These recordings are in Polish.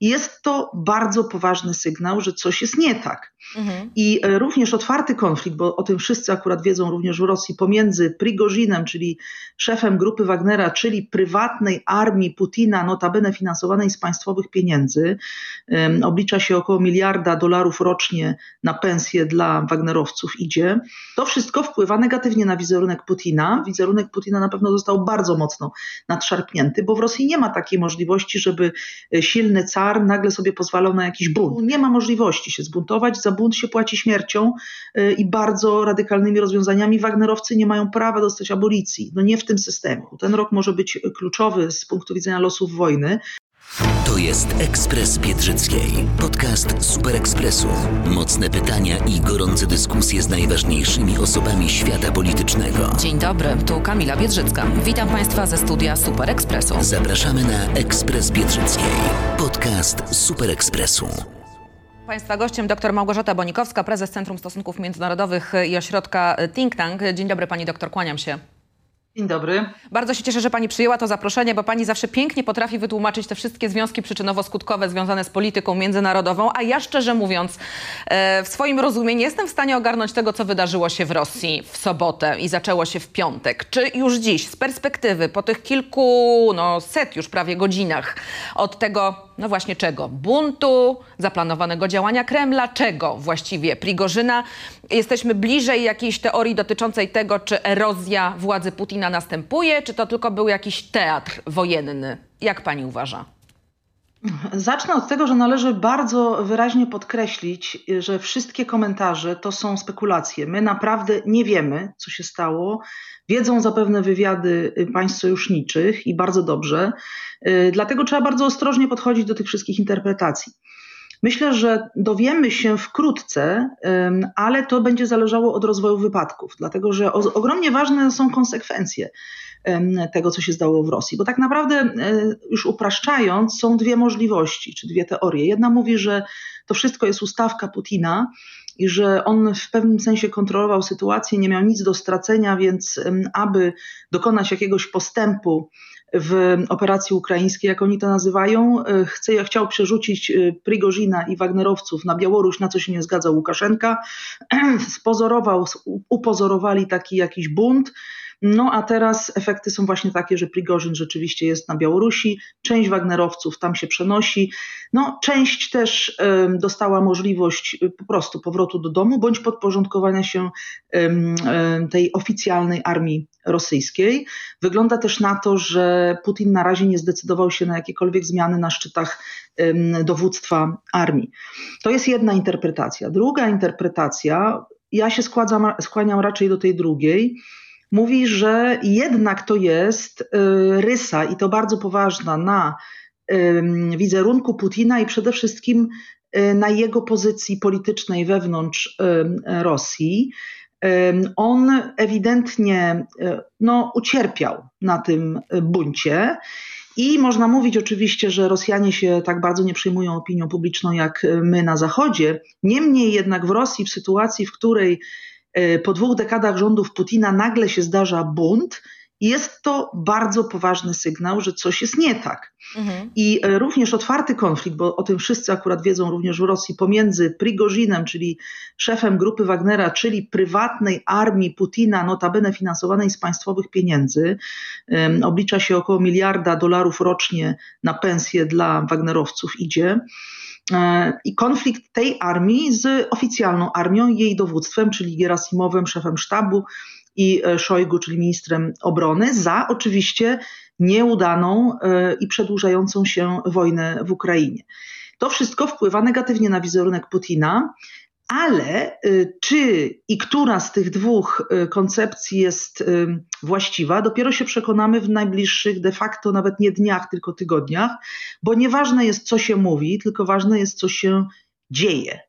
Jest to bardzo poważny sygnał, że coś jest nie tak. Mhm. I e, również otwarty konflikt, bo o tym wszyscy akurat wiedzą również w Rosji, pomiędzy Prigozinem, czyli szefem grupy Wagnera, czyli prywatnej armii Putina, notabene finansowanej z państwowych pieniędzy, um, oblicza się około miliarda dolarów rocznie na pensje dla Wagnerowców idzie. To wszystko wpływa negatywnie na wizerunek Putina. Wizerunek Putina na pewno został bardzo mocno nadszarpnięty, bo w Rosji nie ma takiej możliwości, żeby e, silny car nagle sobie pozwalał na jakiś bunt. Nie ma możliwości się zbuntować, za bunt się płaci śmiercią y, i bardzo radykalnymi rozwiązaniami. Wagnerowcy nie mają prawa dostać abolicji. No nie w tym systemie. Ten rok może być kluczowy z punktu widzenia losów wojny. To jest Ekspres Biedrzyckiej. Podcast Super Ekspresu. Mocne pytania i gorące dyskusje z najważniejszymi osobami świata politycznego. Dzień dobry, tu Kamila Biedrzycka. Witam Państwa ze studia Super Ekspresu. Zapraszamy na Ekspres Biedrzyckiej. Podcast Super Ekspresu. Państwa gościem dr Małgorzata Bonikowska, prezes Centrum Stosunków Międzynarodowych i Ośrodka Think Tank. Dzień dobry Pani doktor, kłaniam się. Dzień dobry. Bardzo się cieszę, że Pani przyjęła to zaproszenie, bo Pani zawsze pięknie potrafi wytłumaczyć te wszystkie związki przyczynowo-skutkowe związane z polityką międzynarodową, a ja szczerze mówiąc e, w swoim rozumieniu jestem w stanie ogarnąć tego, co wydarzyło się w Rosji w sobotę i zaczęło się w piątek. Czy już dziś, z perspektywy, po tych kilku, no set już prawie godzinach od tego, no właśnie czego? Buntu, zaplanowanego działania Kremla, czego właściwie? Prigorzyna? Jesteśmy bliżej jakiejś teorii dotyczącej tego, czy erozja władzy Putina następuje, czy to tylko był jakiś teatr wojenny? Jak pani uważa? Zacznę od tego, że należy bardzo wyraźnie podkreślić, że wszystkie komentarze to są spekulacje. My naprawdę nie wiemy, co się stało. Wiedzą zapewne wywiady państw sojuszniczych i bardzo dobrze. Dlatego trzeba bardzo ostrożnie podchodzić do tych wszystkich interpretacji. Myślę, że dowiemy się wkrótce, ale to będzie zależało od rozwoju wypadków, dlatego że ogromnie ważne są konsekwencje tego, co się zdało w Rosji. Bo tak naprawdę, e, już upraszczając, są dwie możliwości, czy dwie teorie. Jedna mówi, że to wszystko jest ustawka Putina i że on w pewnym sensie kontrolował sytuację, nie miał nic do stracenia, więc aby dokonać jakiegoś postępu w operacji ukraińskiej, jak oni to nazywają, e, chce, chciał przerzucić e, Prigozina i Wagnerowców na Białoruś, na co się nie zgadzał Łukaszenka. Spozorował, upozorowali taki jakiś bunt. No a teraz efekty są właśnie takie, że Prigorzyn rzeczywiście jest na Białorusi, część Wagnerowców tam się przenosi, no część też dostała możliwość y, po prostu powrotu do domu bądź podporządkowania się tej oficjalnej armii rosyjskiej. Wygląda też na to, że Putin na razie nie zdecydował się na jakiekolwiek zmiany na szczytach dowództwa armii. To jest jedna interpretacja. Druga interpretacja, ja się skłaniam raczej do tej drugiej, mówi, że jednak to jest y, rysa i to bardzo poważna na wizerunku Putina i przede wszystkim y, na jego pozycji politycznej wewnątrz Rosji. On ewidentnie y, no, ucierpiał na tym buncie. I można mówić oczywiście, że Rosjanie się tak bardzo nie przejmują opinią publiczną jak my na Zachodzie. Niemniej jednak w Rosji, w sytuacji, w której po dwóch dekadach rządów Putina nagle się zdarza bunt, jest to bardzo poważny sygnał, że coś jest nie tak. Mhm. I e, również otwarty konflikt, bo o tym wszyscy akurat wiedzą również w Rosji, pomiędzy Prigozinem, czyli szefem grupy Wagnera, czyli prywatnej armii Putina, notabene finansowanej z państwowych pieniędzy, um, oblicza się około miliarda dolarów rocznie na pensje dla Wagnerowców idzie. E, i konflikt tej armii z oficjalną armią, jej dowództwem, czyli Gerasimowem, szefem sztabu i e, Szojgu, czyli ministrem obrony, za oczywiście nieudaną e, i przedłużającą się wojnę w Ukrainie. To wszystko wpływa negatywnie na wizerunek Putina, Ale y, czy i która z tych dwóch y, koncepcji jest y, właściwa, dopiero się przekonamy w najbliższych de facto nawet nie dniach, tylko tygodniach, bo nieważne jest, co się mówi, tylko ważne jest, co się dzieje.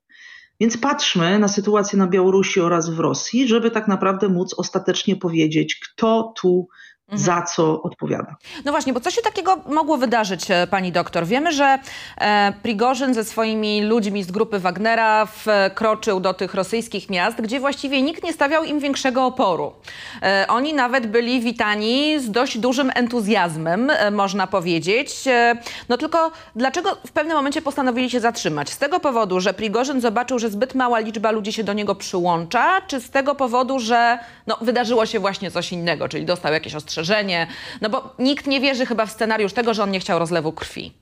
Więc patrzmy na sytuację na Białorusi oraz w Rosji, żeby tak naprawdę móc ostatecznie powiedzieć, kto tu. Za co odpowiada. No właśnie, bo co się takiego mogło wydarzyć, e, pani doktor? Wiemy, że e, Prigorzyn ze swoimi ludźmi z grupy Wagnera wkroczył do tych rosyjskich miast, gdzie właściwie nikt nie stawiał im większego oporu. E, oni nawet byli witani z dość dużym entuzjazmem, e, można powiedzieć. E, no tylko dlaczego w pewnym momencie postanowili się zatrzymać? Z tego powodu, że Prigorzyn zobaczył, że zbyt mała liczba ludzi się do niego przyłącza, czy z tego powodu, że no, wydarzyło się właśnie coś innego, czyli dostał jakieś ostrzeżenie? Ostrzeżenie? No bo nikt nie wierzy chyba w scenariusz tego, że on nie chciał rozlewu krwi.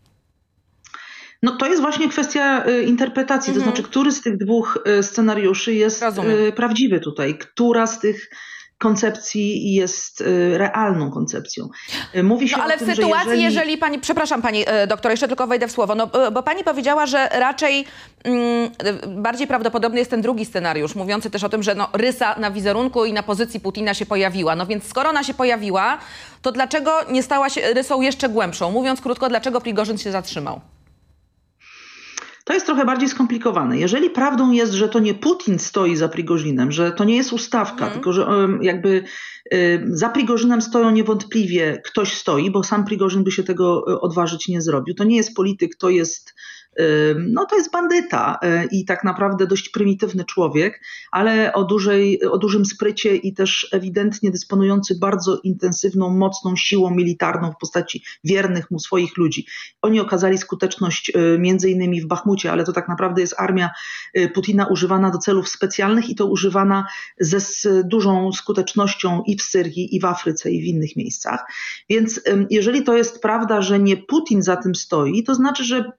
No to jest właśnie kwestia y, interpretacji, mhm. to znaczy, który z tych dwóch y, scenariuszy jest Rozumiem. Y, prawdziwy tutaj, która z tych koncepcji jest y, realną koncepcją. Y, mówi się no, ale o tym, w sytuacji, jeżeli... jeżeli... pani, przepraszam pani y, doktor, jeszcze tylko wejdę w słowo, no, bo pani powiedziała, że raczej mm, bardziej prawdopodobny jest ten drugi scenariusz, mówiący też o tym, że no, rysa na wizerunku i na pozycji Putina się pojawiła. No więc skoro ona się pojawiła, to dlaczego nie stała się rysą jeszcze głębszą? Mówiąc krótko, dlaczego Prigorzyn się zatrzymał? To jest trochę bardziej skomplikowane. Jeżeli prawdą jest, że to nie Putin stoi za Prigozinem, że to nie jest ustawka, mm. tylko że jakby za Prigorzynem stoją niewątpliwie ktoś stoi, bo sam Prigorzyn by się tego e, odważyć nie zrobił. To nie jest polityk, to jest no to jest bandyta e, i tak naprawdę dość prymitywny człowiek, ale o, dużej, o dużym sprycie i też ewidentnie dysponujący bardzo intensywną, mocną siłą militarną w postaci wiernych mu swoich ludzi. Oni okazali skuteczność e, między innymi w Bachmucie, ale to tak naprawdę jest armia e, Putina używana do celów specjalnych i to używana ze z dużą skutecznością i w Syrii, i w Afryce, i w innych miejscach. Więc jeżeli to jest prawda, że nie Putin za tym stoi, to znaczy, że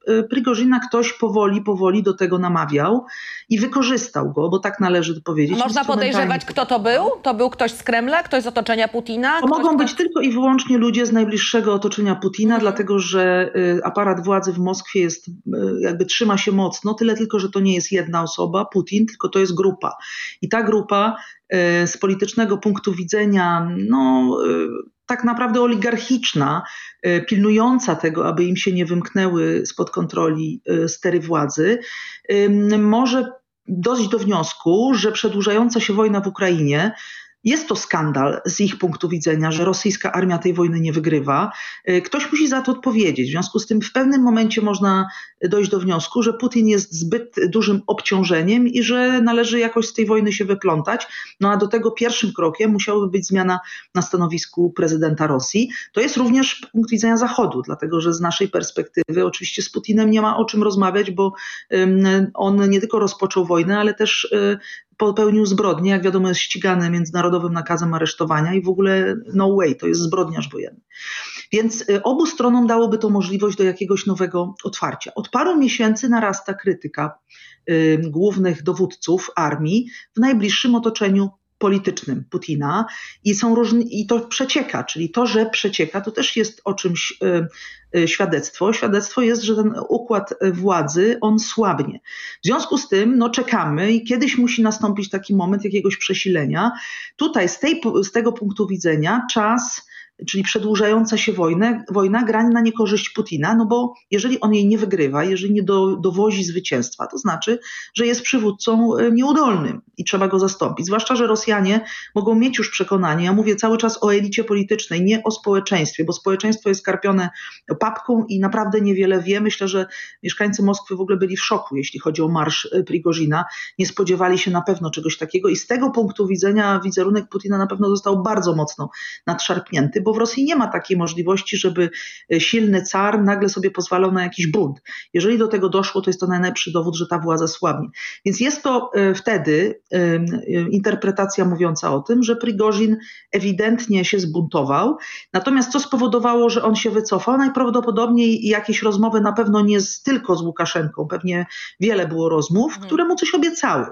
Prigorzyn ktoś powoli, powoli do tego namawiał i wykorzystał go, bo tak należy powiedzieć. Można podejrzewać, kto to był? To był ktoś z Kremla, ktoś z otoczenia Putina? To mogą być tylko i wyłącznie ludzie z najbliższego otoczenia Putina, mhm. dlatego że y, aparat władzy w Moskwie jest, y, jakby trzyma się mocno, tyle tylko, że to nie jest jedna osoba, Putin, tylko to jest grupa. I ta grupa z politycznego punktu widzenia, no tak naprawdę oligarchiczna, e, pilnująca tego, aby im się nie wymknęły spod kontroli stery władzy, może dojść do wniosku, że przedłużająca się wojna w Ukrainie jest to skandal z ich punktu widzenia, że rosyjska armia tej wojny nie wygrywa. E, ktoś musi za to odpowiedzieć. W związku z tym w pewnym momencie można dojść do wniosku, że Putin jest zbyt dużym obciążeniem i że należy jakoś z tej wojny się wyplątać. No a do tego pierwszym krokiem musiałaby być zmiana na stanowisku prezydenta Rosji. To jest również punkt widzenia Zachodu, dlatego że z naszej perspektywy oczywiście z Putinem nie ma o czym rozmawiać, bo on nie tylko rozpoczął wojnę, ale też e, popełnił zbrodnię, jak wiadomo jest ścigany międzynarodowym nakazem aresztowania i w ogóle no way, to jest zbrodniarz wojenny. Więc y, obu stronom dałoby to możliwość do jakiegoś nowego otwarcia. Od paru miesięcy narasta krytyka y, głównych dowódców armii w najbliższym otoczeniu politycznym Putina i są różne, i to przecieka, czyli to, że przecieka, to też jest o czymś y, y, świadectwo. Świadectwo jest, że ten układ władzy, on słabnie. W związku z tym, no czekamy i kiedyś musi nastąpić taki moment jakiegoś przesilenia. Tutaj z, tej, z tego punktu widzenia czas czyli przedłużająca się wojnę, wojna gra na niekorzyść Putina, no bo jeżeli on jej nie wygrywa, jeżeli nie do, dowozi zwycięstwa, to znaczy, że jest przywódcą e, nieudolnym i trzeba go zastąpić. Zwłaszcza, że Rosjanie mogą mieć już przekonanie, ja mówię cały czas o elicie politycznej, nie o społeczeństwie, bo społeczeństwo jest karpione papką i naprawdę niewiele wie. Myślę, że mieszkańcy Moskwy w ogóle byli w szoku, jeśli chodzi o marsz e, Prigozina. Nie spodziewali się na pewno czegoś takiego i z tego punktu widzenia wizerunek Putina na pewno został bardzo mocno nadszarpnięty, bo w Rosji nie ma takiej możliwości, żeby e, silny car nagle sobie pozwalał na jakiś bunt. Jeżeli do tego doszło, to jest to najlepszy dowód, że ta władza słabnie. Więc jest to e, wtedy e, interpretacja mówiąca o tym, że Prigozin ewidentnie się zbuntował. Natomiast co spowodowało, że on się wycofał? Najprawdopodobniej jakieś rozmowy na pewno nie z, tylko z Łukaszenką, pewnie wiele było rozmów, mhm. które mu coś obiecały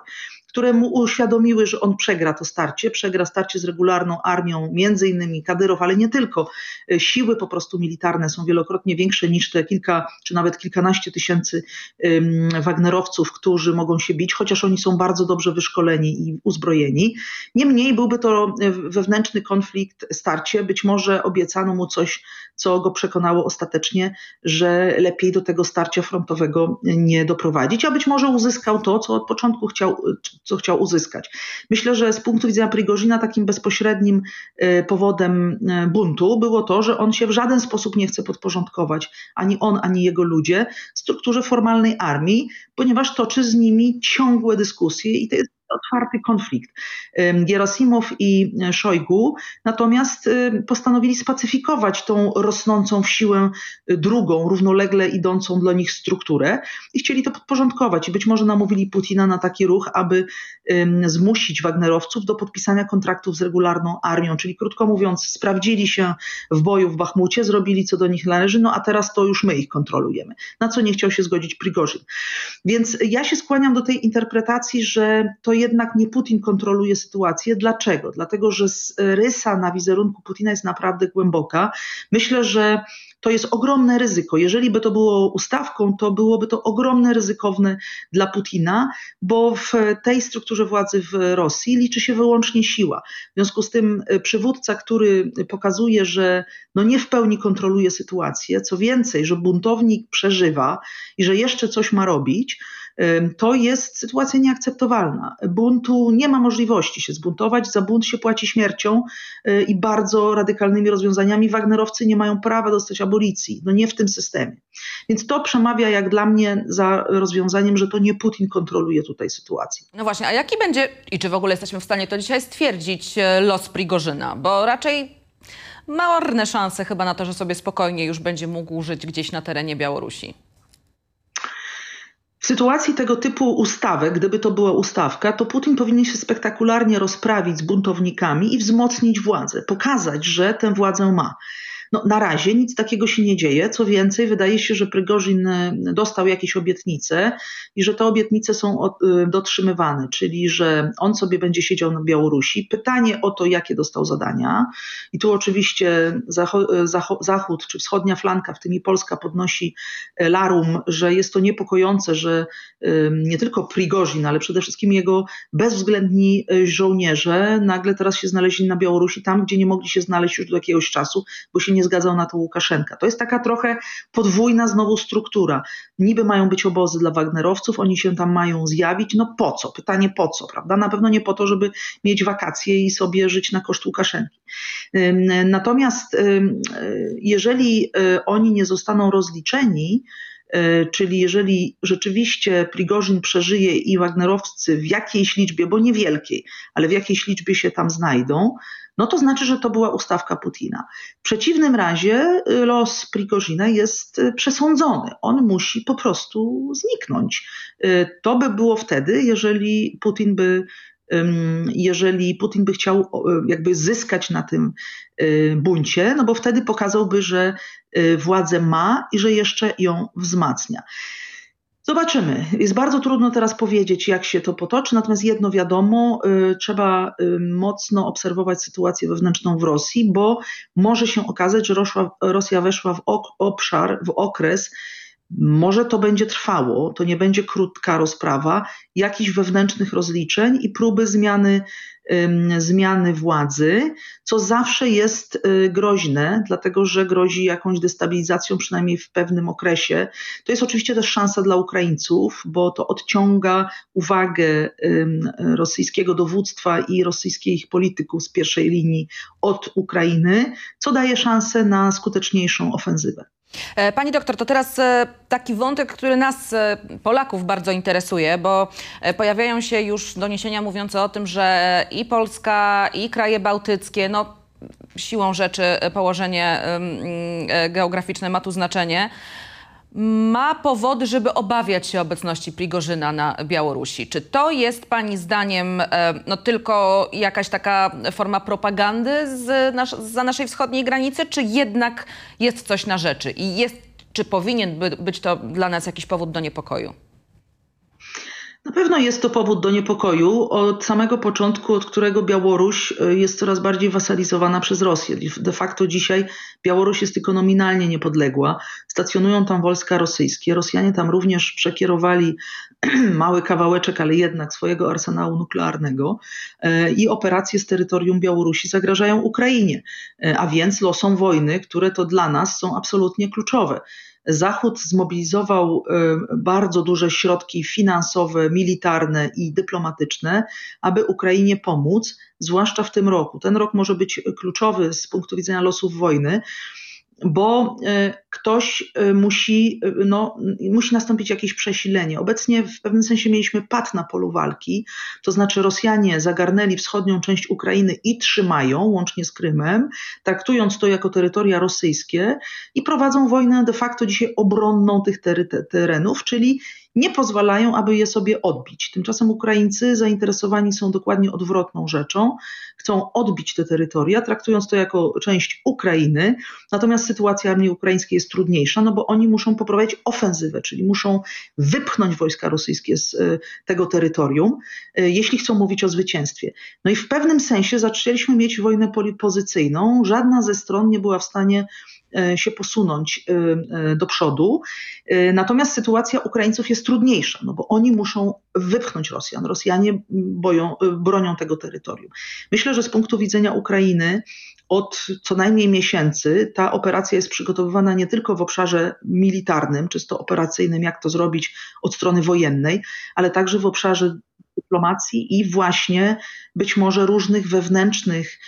które mu uświadomiły, że on przegra to starcie, przegra starcie z regularną armią, między innymi Kadyrow, ale nie tylko. Siły po prostu militarne są wielokrotnie większe niż te kilka, czy nawet kilkanaście tysięcy Wagnerowców, którzy mogą się bić, chociaż oni są bardzo dobrze wyszkoleni i uzbrojeni. Niemniej byłby to wewnętrzny konflikt, starcie, być może obiecano mu coś, co go przekonało ostatecznie, że lepiej do tego starcia frontowego nie doprowadzić, a być może uzyskał to, co od początku chciał, co chciał uzyskać. Myślę, że z punktu widzenia Prigozina takim bezpośrednim e, powodem e, buntu było to, że on się w żaden sposób nie chce podporządkować, ani on, ani jego ludzie, strukturze formalnej armii, ponieważ toczy z nimi ciągłe dyskusje i to jest otwarty konflikt. Gerasimow i Szojgu natomiast postanowili spacyfikować tą rosnącą w siłę y, drugą, równolegle idącą dla nich strukturę i chcieli to podporządkować. I być może namówili Putina na taki ruch, aby zmusić Wagnerowców do podpisania kontraktów z regularną armią, czyli krótko mówiąc, sprawdzili się w boju w Bachmucie, zrobili co do nich należy, no a teraz to już my ich kontrolujemy. Na co nie chciał się zgodzić Prigorzyn. Więc ja się skłaniam do tej interpretacji, że to jednak nie Putin kontroluje sytuację. Dlaczego? Dlatego, że rysa na wizerunku Putina jest naprawdę głęboka. Myślę, że to jest ogromne ryzyko. Jeżeli by to było ustawką, to byłoby to ogromne ryzykowne dla Putina, bo w tej strukturze władzy w Rosji liczy się wyłącznie siła. W związku z tym e, przywódca, który pokazuje, że no nie w pełni kontroluje sytuację, co więcej, że buntownik przeżywa i że jeszcze coś ma robić, to jest sytuacja nieakceptowalna. Buntu nie ma możliwości się zbuntować, za bunt się płaci śmiercią y, i bardzo radykalnymi rozwiązaniami. Wagnerowcy nie mają prawa dostać abolicji, no nie w tym systemie. Więc to przemawia jak dla mnie za rozwiązaniem, że to nie Putin kontroluje tutaj sytuację. No właśnie, a jaki będzie, i czy w ogóle jesteśmy w stanie to dzisiaj stwierdzić, e, los Prigorzyna? Bo raczej marne szanse chyba na to, że sobie spokojnie już będzie mógł żyć gdzieś na terenie Białorusi. W sytuacji tego typu ustawek, gdyby to była ustawka, to Putin powinien się spektakularnie rozprawić z buntownikami i wzmocnić władzę, pokazać, że tę władzę ma. No, na razie nic takiego się nie dzieje. Co więcej, wydaje się, że Prygorzin e, dostał jakieś obietnice i że te obietnice są e, dotrzymywane, czyli że on sobie będzie siedział na Białorusi. Pytanie o to, jakie dostał zadania. I tu oczywiście e, Zachód czy wschodnia flanka, w tym i Polska, podnosi larum, że jest to niepokojące, że nie tylko Prigorzin, ale przede wszystkim jego bezwzględni żołnierze nagle teraz się znaleźli na Białorusi, tam gdzie nie mogli się znaleźć już do jakiegoś czasu, bo się nie zgadzał na to Łukaszenka. To jest taka trochę podwójna znowu struktura. Niby mają być obozy dla Wagnerowców, oni się tam mają zjawić. No po co? Pytanie po co, prawda? Na pewno nie po to, żeby mieć wakacje i sobie żyć na koszt Łukaszenki. Natomiast jeżeli y, oni nie zostaną rozliczeni, Czyli jeżeli rzeczywiście Prigorzin przeżyje i Wagnerowcy w jakiejś liczbie, bo niewielkiej, ale w jakiejś liczbie się tam znajdą, no to znaczy, że to była ustawka Putina. W przeciwnym razie y, los Prigozina jest y, przesądzony. On musi po prostu zniknąć. To by było wtedy, jeżeli Putin by jeżeli Putin by chciał jakby zyskać na tym buncie, no bo wtedy pokazałby, że władzę ma i że jeszcze ją wzmacnia. Zobaczymy. Jest bardzo trudno teraz powiedzieć, jak się to potoczy, natomiast jedno wiadomo, y, trzeba y, mocno obserwować sytuację wewnętrzną w Rosji, bo może się okazać, że Rosja weszła w obszar, w okres, może to będzie trwało, to nie będzie krótka rozprawa, jakichś wewnętrznych rozliczeń i próby zmiany zmiany władzy, co zawsze jest y, groźne, dlatego że grozi jakąś destabilizacją, przynajmniej w pewnym okresie. To jest oczywiście też szansa dla Ukraińców, bo to odciąga uwagę rosyjskiego dowództwa i rosyjskich polityków z pierwszej linii od Ukrainy, co daje szansę na skuteczniejszą ofensywę. E, pani doktor, to teraz e, taki wątek, który nas, e, Polaków, bardzo interesuje, bo pojawiają się już doniesienia mówiące o tym, że i Polska, i kraje bałtyckie, no siłą rzeczy położenie geograficzne ma tu znaczenie, ma powody, żeby obawiać się obecności Prigorzyna na Białorusi. Czy to jest Pani zdaniem e, no, tylko jakaś taka forma propagandy z nas za naszej wschodniej granicy, czy jednak jest coś na rzeczy i jest, czy powinien by, być to dla nas jakiś powód do niepokoju? Na pewno jest to powód do niepokoju od samego początku, od którego Białoruś y, jest coraz bardziej wasalizowana przez Rosję. De facto dzisiaj Białoruś jest tylko nominalnie niepodległa. Stacjonują tam wojska rosyjskie. Rosjanie tam również przekierowali mały kawałeczek, ale jednak swojego arsenału nuklearnego y, i operacje z terytorium Białorusi zagrażają Ukrainie, y, a więc losom wojny, które to dla nas są absolutnie kluczowe. Zachód zmobilizował y, bardzo duże środki finansowe, militarne i dyplomatyczne, aby Ukrainie pomóc, zwłaszcza w tym roku. Ten rok może być kluczowy z punktu widzenia losów wojny bo e, ktoś e, musi, e, no, musi nastąpić jakieś przesilenie. Obecnie w pewnym sensie mieliśmy pad na polu walki, to znaczy Rosjanie zagarnęli wschodnią część Ukrainy i trzymają, łącznie z Krymem, traktując to jako terytoria rosyjskie i prowadzą wojnę de facto dzisiaj obronną tych terenów, czyli nie pozwalają, aby je sobie odbić. Tymczasem Ukraińcy zainteresowani są dokładnie odwrotną rzeczą. Chcą odbić te terytoria, traktując to jako część Ukrainy. Natomiast sytuacja armii ukraińskiej jest trudniejsza, no bo oni muszą poprowadzić ofensywę, czyli muszą wypchnąć wojska rosyjskie z e, tego terytorium, e, jeśli chcą mówić o zwycięstwie. No i w pewnym sensie zaczęliśmy mieć wojnę pozycyjną. Żadna ze stron nie była w stanie się posunąć e, e, do przodu. Natomiast sytuacja Ukraińców jest trudniejsza, no bo oni muszą wypchnąć Rosjan. Rosjanie boją, bronią tego terytorium. Myślę, że z punktu widzenia Ukrainy od co najmniej miesięcy ta operacja jest przygotowywana nie tylko w obszarze militarnym, czysto operacyjnym, jak to zrobić od strony wojennej, ale także w obszarze dyplomacji i właśnie być może różnych wewnętrznych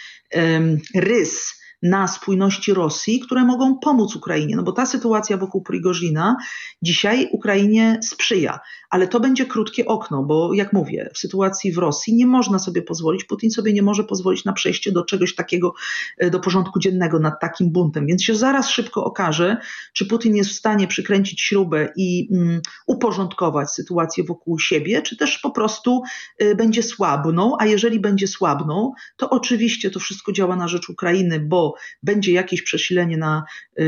rys na spójności Rosji, które mogą pomóc Ukrainie. No bo ta sytuacja wokół Prigozina dzisiaj Ukrainie sprzyja, ale to będzie krótkie okno, bo jak mówię, w sytuacji w Rosji nie można sobie pozwolić, Putin sobie nie może pozwolić na przejście do czegoś takiego, e, do porządku dziennego nad takim buntem, więc się zaraz szybko okaże, czy Putin jest w stanie przykręcić śrubę i um, uporządkować sytuację wokół siebie, czy też po prostu y, będzie słabną, a jeżeli będzie słabną, to oczywiście to wszystko działa na rzecz Ukrainy, bo będzie jakieś przesilenie na,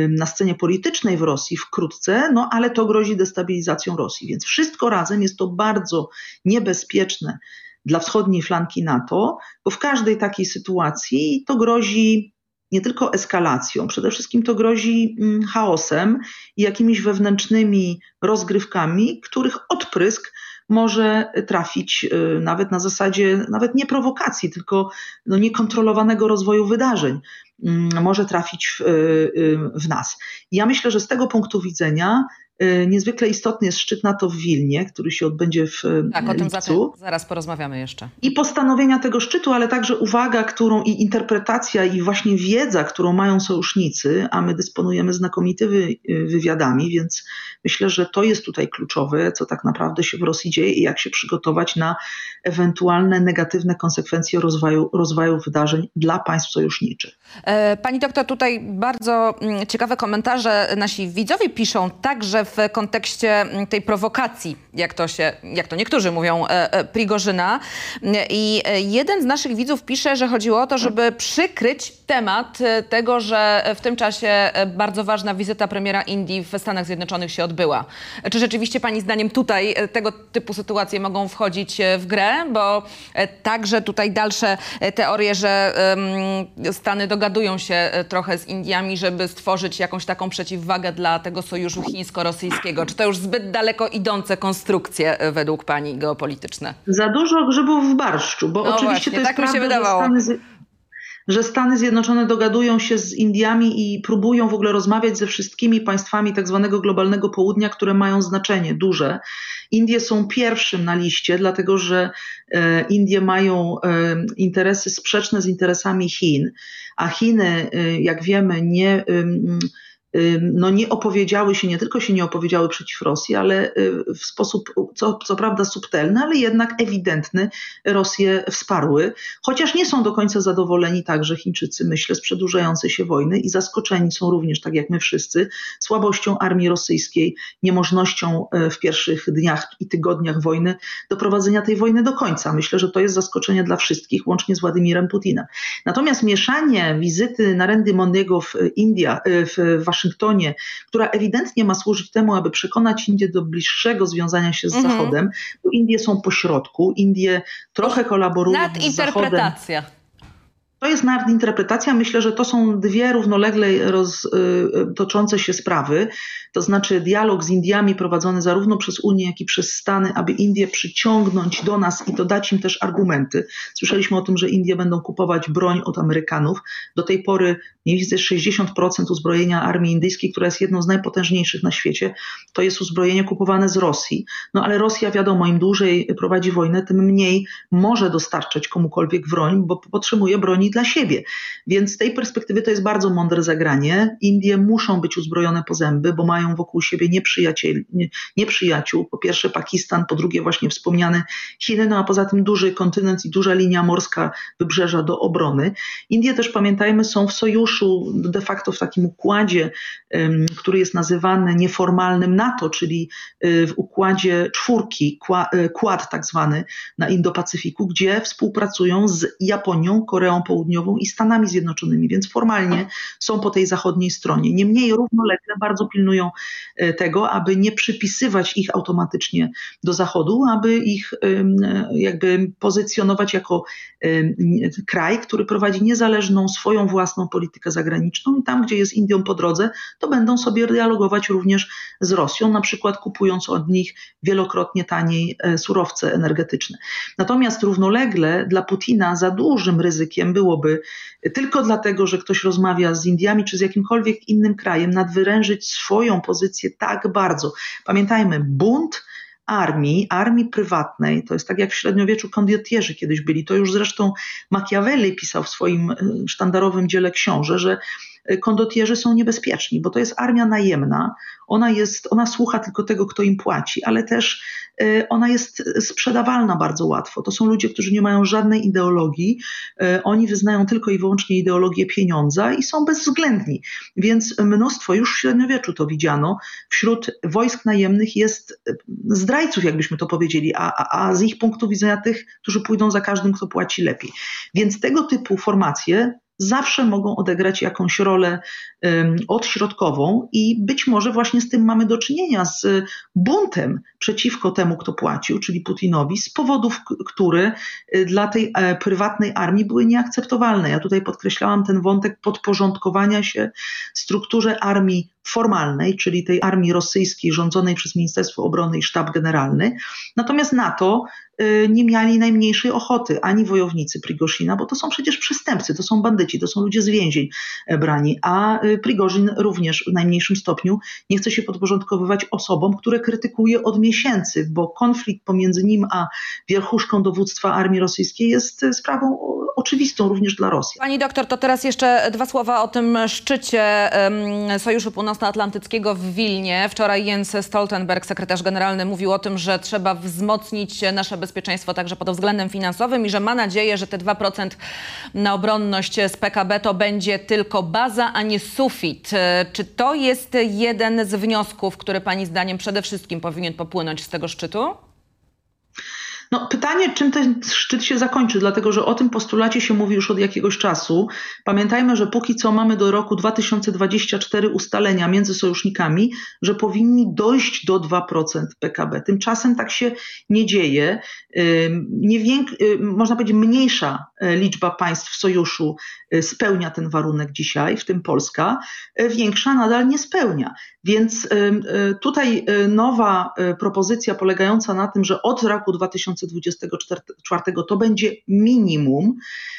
na scenie politycznej w Rosji wkrótce, no ale to grozi destabilizacją Rosji. Więc wszystko razem jest to bardzo niebezpieczne dla wschodniej flanki NATO, bo w każdej takiej sytuacji to grozi nie tylko eskalacją, przede wszystkim to grozi chaosem i jakimiś wewnętrznymi rozgrywkami, których odprysk może trafić y, nawet na zasadzie nawet nie prowokacji, tylko no niekontrolowanego rozwoju wydarzeń. Mm, może trafić w, y, y, w nas. Ja myślę, że z tego punktu widzenia niezwykle istotny jest szczyt NATO w Wilnie, który się odbędzie w tak, o tym lipcu. zaraz porozmawiamy jeszcze. I postanowienia tego szczytu, ale także uwaga, którą i interpretacja i właśnie wiedza, którą mają sojusznicy, a my dysponujemy znakomitymi wywiadami, więc myślę, że to jest tutaj kluczowe, co tak naprawdę się w Rosji dzieje i jak się przygotować na ewentualne negatywne konsekwencje rozwoju, rozwoju wydarzeń dla państw sojuszniczych. E, pani doktor, tutaj bardzo mm, ciekawe komentarze nasi widzowie piszą, także w kontekście mm, tej prowokacji, jak to, się, jak to niektórzy mówią, e, e, Prigorzyna. I jeden z naszych widzów pisze, że chodziło o to, żeby przykryć temat tego, że w tym czasie bardzo ważna wizyta premiera Indii w Stanach Zjednoczonych się odbyła. Czy rzeczywiście Pani zdaniem tutaj tego typu sytuacje mogą wchodzić w grę? Bo także tutaj dalsze teorie, że Stany do dogadują się e, trochę z Indiami, żeby stworzyć jakąś taką przeciwwagę dla tego sojuszu chińsko-rosyjskiego? Czy to już zbyt daleko idące konstrukcje e, według pani geopolityczne? Za dużo grzybów w barszczu, bo no oczywiście właśnie, to jest tak prawda, mi się wydawało. Że Stany Zjednoczone dogadują się z Indiami i próbują w ogóle rozmawiać ze wszystkimi państwami tak zwanego globalnego południa, które mają znaczenie duże. Indie są pierwszym na liście, dlatego że e, Indie mają e, interesy sprzeczne z interesami Chin, a Chiny, e, jak wiemy, nie no nie opowiedziały się, nie tylko się nie opowiedziały przeciw Rosji, ale y, w sposób co, co prawda subtelny, ale jednak ewidentny Rosję wsparły, chociaż nie są do końca zadowoleni także Chińczycy, myślę, z przedłużającej się wojny i zaskoczeni są również, tak jak my wszyscy, słabością armii rosyjskiej, niemożnością y, w pierwszych dniach i tygodniach wojny doprowadzenia tej wojny do końca. Myślę, że to jest zaskoczenie dla wszystkich, łącznie z Władimirem Putinem. Natomiast mieszanie wizyty Narendy Mondiego w Indiach, y, w Waszyngtonie, Waszyngtonie, która ewidentnie ma służyć temu, aby przekonać Indię do bliższego związania się z mhm. Zachodem, bo Indie są pośrodku, Indie trochę kolaborują z Zachodem. Nadinterpretacja. To jest nadinterpretacja. Myślę, że to są dwie równolegle roz, y, y, toczące się sprawy. To znaczy dialog z Indiami prowadzony zarówno przez Unię, jak i przez Stany, aby Indie przyciągnąć do nas i to dać im też argumenty. Słyszeliśmy o tym, że Indie będą kupować broń od Amerykanów. Do tej pory mniej więcej 60% uzbrojenia armii indyjskiej, która jest jedną z najpotężniejszych na świecie, to jest uzbrojenie kupowane z Rosji. No ale Rosja, wiadomo, im dłużej prowadzi wojnę, tym mniej może dostarczać komukolwiek broń, bo potrzebuje broni dla siebie. Więc z tej perspektywy to jest bardzo mądre zagranie. Indie muszą być uzbrojone po zęby, bo mają wokół siebie nieprzyjaciół. Po pierwsze Pakistan, po drugie właśnie wspomniane Chiny, no a poza tym duży kontynent i duża linia morska wybrzeża do obrony. Indie też pamiętajmy są w sojuszu de facto w takim układzie, który jest nazywany nieformalnym NATO, czyli y, w układzie czwórki, kład y, tak zwany na Indo-Pacyfiku, gdzie współpracują z Japonią, Koreą Południową i Stanami Zjednoczonymi, więc formalnie są po tej zachodniej stronie. Niemniej równolegle bardzo pilnują y, tego, aby nie przypisywać ich automatycznie do Zachodu, aby ich jakby pozycjonować jako kraj, który prowadzi niezależną swoją własną politykę zagraniczną i tam, gdzie jest Indią po drodze, to będą sobie dialogować również z Rosją, na przykład kupując od nich wielokrotnie taniej e, surowce energetyczne. Natomiast równolegle dla Putina za dużym ryzykiem byłoby tylko dlatego, że ktoś rozmawia z Indiami czy z jakimkolwiek innym krajem, nadwyrężyć swoją pozycję tak bardzo. Pamiętajmy, bunt armii, armii prywatnej, to jest tak jak w średniowieczu kondiotierzy kiedyś byli, to już zresztą Machiavelli pisał w swoim e, sztandarowym dziele książę, że kondotierzy są niebezpieczni, bo to jest armia najemna, ona, jest, ona słucha tylko tego, kto im płaci, ale też e, ona jest sprzedawalna bardzo łatwo. To są ludzie, którzy nie mają żadnej ideologii, e, oni wyznają tylko i wyłącznie ideologię pieniądza i są bezwzględni. Więc mnóstwo, już w średniowieczu to widziano, wśród wojsk najemnych jest zdrajców, jakbyśmy to powiedzieli, a, a, a z ich punktu widzenia tych, którzy pójdą za każdym, kto płaci lepiej. Więc tego typu formacje zawsze mogą odegrać jakąś rolę odśrodkową i być może właśnie z tym mamy do czynienia, z buntem przeciwko temu, kto płacił, czyli Putinowi, z powodów, które y, dla tej e, prywatnej armii były nieakceptowalne. Ja tutaj podkreślałam ten wątek podporządkowania się strukturze armii formalnej, czyli tej armii rosyjskiej rządzonej przez Ministerstwo Obrony i Sztab Generalny. Natomiast NATO y, nie mieli najmniejszej ochoty, ani wojownicy Prigoshina, bo to są przecież przestępcy, to są bandyci, to są ludzie z więzień e, brani, a y, Prigorzin również w najmniejszym stopniu nie chce się podporządkowywać osobom, które krytykuje od miesięcy, bo konflikt pomiędzy nim a wierchuszką dowództwa armii rosyjskiej jest e, sprawą oczywistą również dla Rosji. Pani doktor, to teraz jeszcze dwa słowa o tym szczycie Sojuszu Północnoatlantyckiego w Wilnie. Wczoraj Jens Stoltenberg, sekretarz generalny, mówił o tym, że trzeba wzmocnić nasze bezpieczeństwo także pod względem finansowym i że ma nadzieję, że te 2% na obronność z PKB to będzie tylko baza, a nie sufit. E, czy to jest jeden z wniosków, który Pani zdaniem przede wszystkim powinien popłynąć z tego szczytu? No, pytanie, czym ten szczyt się zakończy, dlatego że o tym postulacie się mówi już od jakiegoś czasu. Pamiętajmy, że póki co mamy do roku 2024 ustalenia między sojusznikami, że powinni dojść do 2% PKB. Tymczasem tak się nie dzieje. Nie więk- można powiedzieć, mniejsza e, liczba państw w sojuszu e, spełnia ten warunek dzisiaj, w tym Polska, większa nadal nie spełnia. Więc tutaj nowa propozycja polegająca na tym, że od roku 2024 2024 to będzie minimum.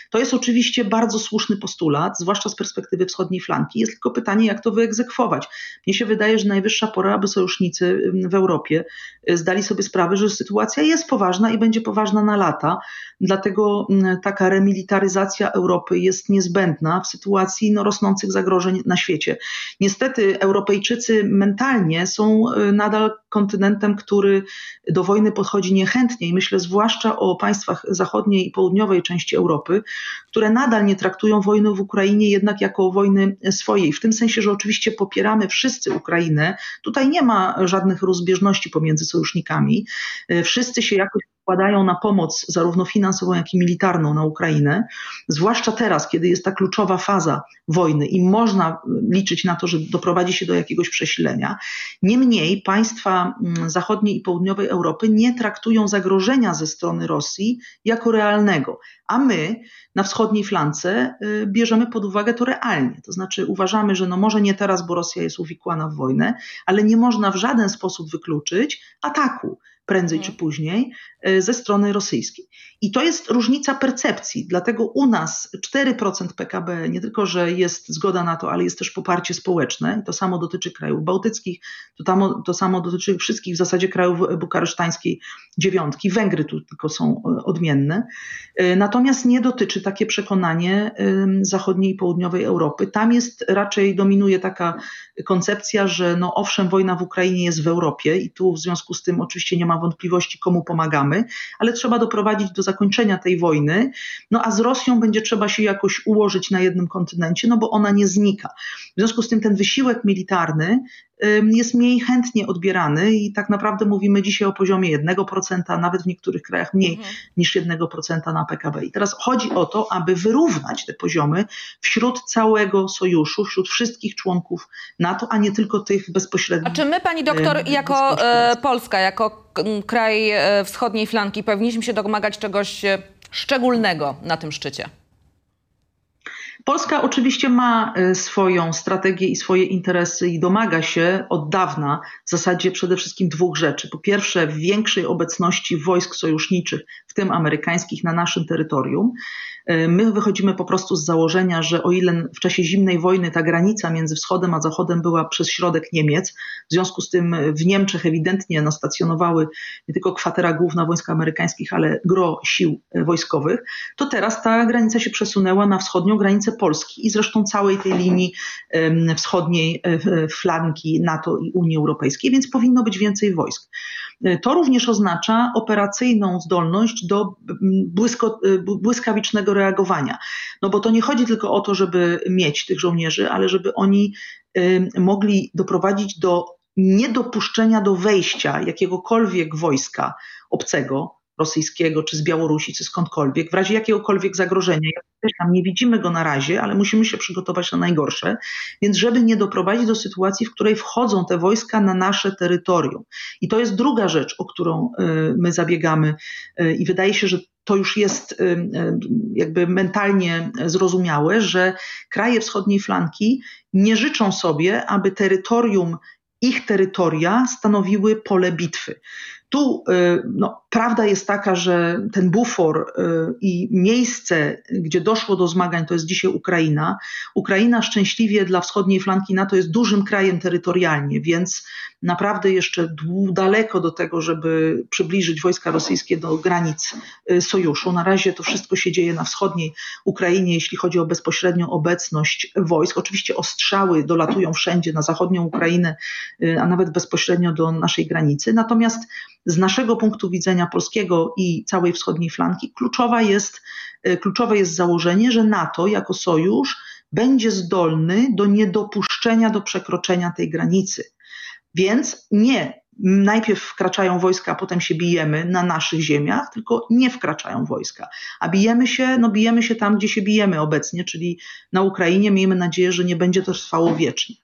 To jest oczywiście bardzo słuszny postulat, zwłaszcza z perspektywy wschodniej flanki. Jest tylko pytanie, jak to wyegzekwować. Mnie się wydaje, że najwyższa pora, aby sojusznicy w Europie y, zdali sobie sprawę, że sytuacja jest poważna i będzie poważna na lata. Dlatego taka remilitaryzacja Europy jest niezbędna w sytuacji no, rosnących zagrożeń na świecie. Niestety Europejczycy mentalnie są y, nadal kontynentem, który do wojny podchodzi niechętnie i myślę zwłaszcza o państwach zachodniej i południowej części Europy, które nadal nie traktują wojny w Ukrainie jednak jako wojny swojej. W tym sensie, że oczywiście popieramy wszyscy Ukrainę. Tutaj nie ma żadnych rozbieżności pomiędzy sojusznikami. Wszyscy się jakoś wkładają na pomoc zarówno finansową, jak i militarną na Ukrainę, zwłaszcza teraz, kiedy jest ta kluczowa faza wojny i można liczyć na to, że doprowadzi się do jakiegoś przesilenia. Niemniej państwa mm, zachodniej i południowej Europy nie traktują zagrożenia ze strony Rosji jako realnego, a my na wschodniej flance y, bierzemy pod uwagę to realnie. To znaczy uważamy, że no może nie teraz, bo Rosja jest uwikłana w wojnę, ale nie można w żaden sposób wykluczyć ataku prędzej czy mhm. później e, ze strony rosyjskiej. I to jest różnica percepcji, dlatego u nas 4% PKB nie tylko, że jest zgoda na to, ale jest też poparcie społeczne. To samo dotyczy krajów bałtyckich, to, tam, to samo dotyczy wszystkich w zasadzie krajów bukaresztańskiej dziewiątki. Węgry tu tylko są e, odmienne. E, natomiast nie dotyczy takie przekonanie zachodniej i południowej Europy. Tam jest raczej dominuje taka koncepcja, że no owszem, wojna w Ukrainie jest w Europie i tu w związku z tym oczywiście nie ma wątpliwości, komu pomagamy, ale trzeba doprowadzić do zakończenia tej wojny. No a z Rosją będzie trzeba się jakoś ułożyć na jednym kontynencie, no bo ona nie znika. W związku z tym ten wysiłek militarny jest mniej chętnie odbierany i tak naprawdę mówimy dzisiaj o poziomie 1%, nawet w niektórych krajach mniej mhm. niż 1% na PKB. I teraz chodzi o to, aby wyrównać te poziomy wśród całego sojuszu, wśród wszystkich członków NATO, a nie tylko tych bezpośrednich. A czy my, pani doktor, jako e, Polska, jako kraj e, wschodniej flanki, powinniśmy się domagać czegoś e, szczególnego na tym szczycie? Polska oczywiście ma y, swoją strategię i swoje interesy i domaga się od dawna w zasadzie przede wszystkim dwóch rzeczy. Po pierwsze, większej obecności wojsk sojuszniczych, w tym amerykańskich, na naszym terytorium. E, my wychodzimy po prostu z założenia, że o ile w czasie zimnej wojny ta granica między wschodem a zachodem była przez środek Niemiec, w związku z tym w Niemczech ewidentnie no, stacjonowały nie tylko kwatera główna wojsk amerykańskich, ale gro sił e, wojskowych, to teraz ta granica się przesunęła na wschodnią granicę Polski i zresztą całej tej linii wschodniej e, flanki NATO i Unii Europejskiej, więc powinno być więcej wojsk. To również oznacza operacyjną zdolność do błysko, błyskawicznego reagowania. No bo to nie chodzi tylko o to, żeby mieć tych żołnierzy, ale żeby oni mogli doprowadzić do niedopuszczenia do wejścia jakiegokolwiek wojska obcego, rosyjskiego, czy z Białorusi, czy skądkolwiek, w razie jakiegokolwiek zagrożenia. Tam nie widzimy go na razie, ale musimy się przygotować na najgorsze, więc żeby nie doprowadzić do sytuacji, w której wchodzą te wojska na nasze terytorium. I to jest druga rzecz, o którą y, my zabiegamy y, i wydaje się, że to już jest y, jakby mentalnie zrozumiałe, że kraje wschodniej flanki nie życzą sobie, aby terytorium ich terytoria stanowiły pole bitwy. Tu no, prawda jest taka, że ten bufor y, i miejsce, gdzie doszło do zmagań, to jest dzisiaj Ukraina. Ukraina szczęśliwie dla wschodniej flanki NATO jest dużym krajem terytorialnie, więc naprawdę jeszcze daleko do tego, żeby przybliżyć wojska rosyjskie do granic y, sojuszu. Na razie to wszystko się dzieje na wschodniej Ukrainie, jeśli chodzi o bezpośrednią obecność wojsk. Oczywiście ostrzały dolatują wszędzie na zachodnią Ukrainę, a nawet bezpośrednio do naszej granicy. Natomiast z naszego punktu widzenia polskiego i całej wschodniej flanki kluczowa jest, e, kluczowe jest założenie, że NATO jako sojusz będzie zdolny do niedopuszczenia do przekroczenia tej granicy. Więc nie najpierw wkraczają wojska, a potem się bijemy na naszych ziemiach, tylko nie wkraczają wojska. A bijemy się, no bijemy się tam, gdzie się bijemy obecnie, czyli na Ukrainie. Miejmy nadzieję, że nie będzie to trwało wiecznie.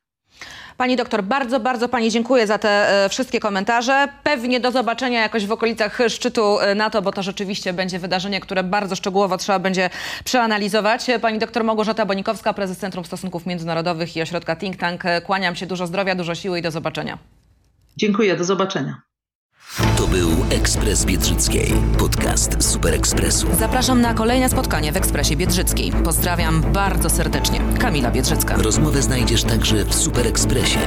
Pani doktor, bardzo, bardzo Pani dziękuję za te e, wszystkie komentarze. Pewnie do zobaczenia jakoś w okolicach szczytu e, NATO, bo to rzeczywiście będzie wydarzenie, które bardzo szczegółowo trzeba będzie przeanalizować. Pani doktor Małgorzata Bonikowska, prezes Centrum Stosunków Międzynarodowych i Ośrodka Think Tank. Kłaniam się, dużo zdrowia, dużo siły i do zobaczenia. Dziękuję, do zobaczenia. To był Ekspres Biedrzyckiej, podcast Super Ekspresu. Zapraszam na kolejne spotkanie w Ekspresie Biedrzyckiej. Pozdrawiam bardzo serdecznie. Kamila Biedrzycka. Rozmowę znajdziesz także w Super Ekspresie,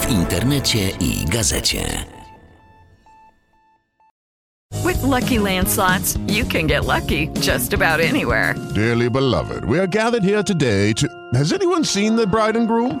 w internecie i gazecie. With lucky landslots, you can get lucky just about anywhere. Dearly beloved, we are gathered here today to. Has anyone seen the bride and groom?